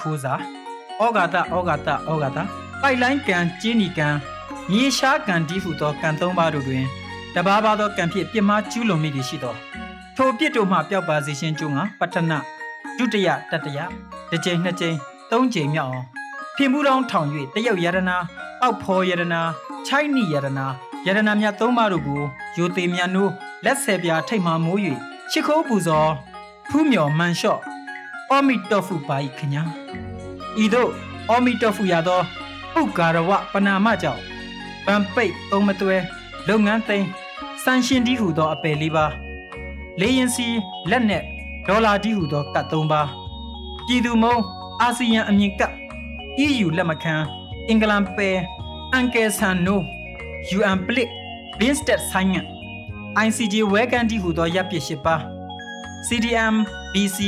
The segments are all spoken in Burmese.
ခိုးစာဩဃာတဩဃာတဩဃာတပိုက်လိုင်းကံကျင်းနီကံမြေရှားကံဒီဟုသောကံသုံးပါးတို့တွင်တဘာဘာသောကံဖြင့်ပြစ်မှားကျူးလွန်မိသည်ရှိသောထိုပြစ်တို့မှပျောက်ပါစေခြင်းကြုံငါပတ္ထနဒုတိယတတယတစ်ကြိမ်နှစ်ကြိမ်သုံးကြိမ်မြောက်အောင်ဖြင်မှုတောင်းထောင်၍တရုတ်ယရနာအောက်ဖော်ယရနာချိုင်းနီယရနာယရနာမြတ်သုံးပါးတို့ကိုယိုသေးမြတ်နိုးလက်ဆယ်ပြာထိတ်မှမိုး၍ချစ်ခိုးပူဇော်ဖူးမြော်မန်လျှော့ အောမီတော်ဖူပါဤခညာဤသို့အောမီတော်ဖူရသောပုဂ္ဂရဝပနာမကြောင့်ဗံပိတ်သုံးမတွဲလုပ်ငန်းသိမ်းစန်ရှင်ဒီဟုသောအပယ်လေးပါးလေရင်စီလက်နဲ့ဒေါ်လာဒီဟုသောကတ်သုံးပါးပြည်သူမုံအာဆီယံအမြင့်ကပ် EU လက်မခံအင်္ဂလန်ပယ်အန်ကယ်ဆန်နို UN ပလစ်ဘင်းစတက်ဆိုင်ငံ ICJ ဝဲကန်တီဟူသောရပ်ပစ်ရှိပါ CDM BC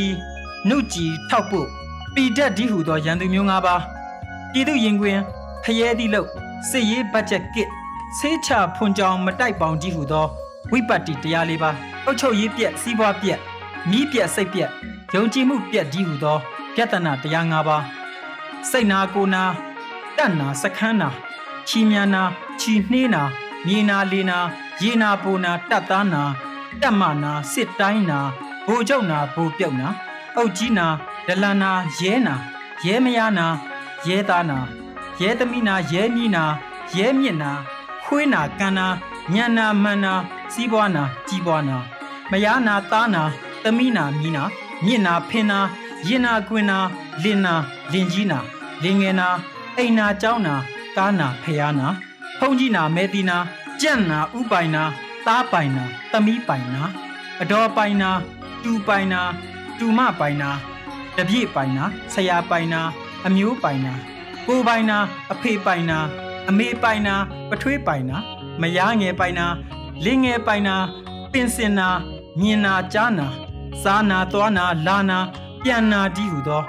နှုတ်ကြည်ထောက်ဖို့ပီတက်ဒီဟူသောရန်သူမျိုး၅ပါးပြည်သူရင်ခွင်ဖရဲသည့်လို့စစ်ရေးဘတ်ဂျက်ကစ်ဆေးချဖွန်ကြောင်မတိုက်ပေါင်ဒီဟူသောဝိပတ်တီတရားလေးပါအုတ်ချုပ်ရေးပြက်စီးပွားပြက်မီးပြက်စိတ်ပြက်ယုံကြည်မှုပြက်ဒီဟူသောပြဿနာတရား၅ပါးစိတ်နာကိုနာတတ်နာစခန်းနာချီမြနာချီနှေးနာမြေနာလေနာရေနာပူနာတက်သားနာတက်မနာစစ်တိုင်းနာဘိုလ်ချုပ်နာဘိုလ်ပြုတ်နာ အုတ်ကြီးနာဒလနာရဲနာရဲမရနာရဲသားနာရဲသမီးနာရဲမီနာရဲမြင့်နာခွေးနာကန်နာညံနာမန်နာစီးပွားနာကြီးပွားနာမယားနာသားနာသမီးနာမီနာမြင့်နာဖင်နာရင်နာကွင်နာလင်နာလင်ကြီးနာလင်ငယ်နာအိမ်နာကြောင်းနာကားနာဖျားနာဖုန်ကြီးနာမဲတီနာကြက်နာဥပိုင်နာသားပိုင်နာသမီးပိုင်နာအတော်ပိုင်နာတူပိုင်နာ တူမပိုင်နာတပြည့်ပိုင်နာဆရာပိုင်နာအမျိုးပိုင်နာကိုပိုင်နာအဖေပိုင်နာအမေပိုင်နာပထွေးပိုင်နာမယားငယ်ပိုင်နာလင်းငယ်ပိုင်နာပင်စင်နာမြင်နာကြားနာစားနာသွားနာလာနာပြန်နာဒီဟုသော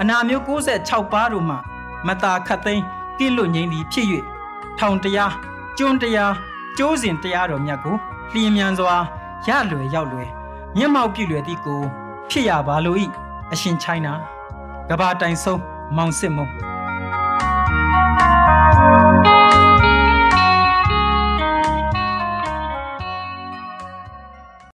အနာမျိုး66ပါးတို့မှမတာခတ်သိမ်းကိလွတ်ငိမ့်သည်ဖြစ်၍ထောင်တရားကျွန်းတရားကျိုးစဉ်တရားတော်မြတ်ကိုလျင်မြန်စွာရလွယ်ရောက်လွယ်မျက်မှောက်ပြုလွယ်သည့်ကို ဖြစ်ရပါလို၏အရှင်ချိုင်းနာကဘာတိုင်ဆုံးမောင်စစ်မုံ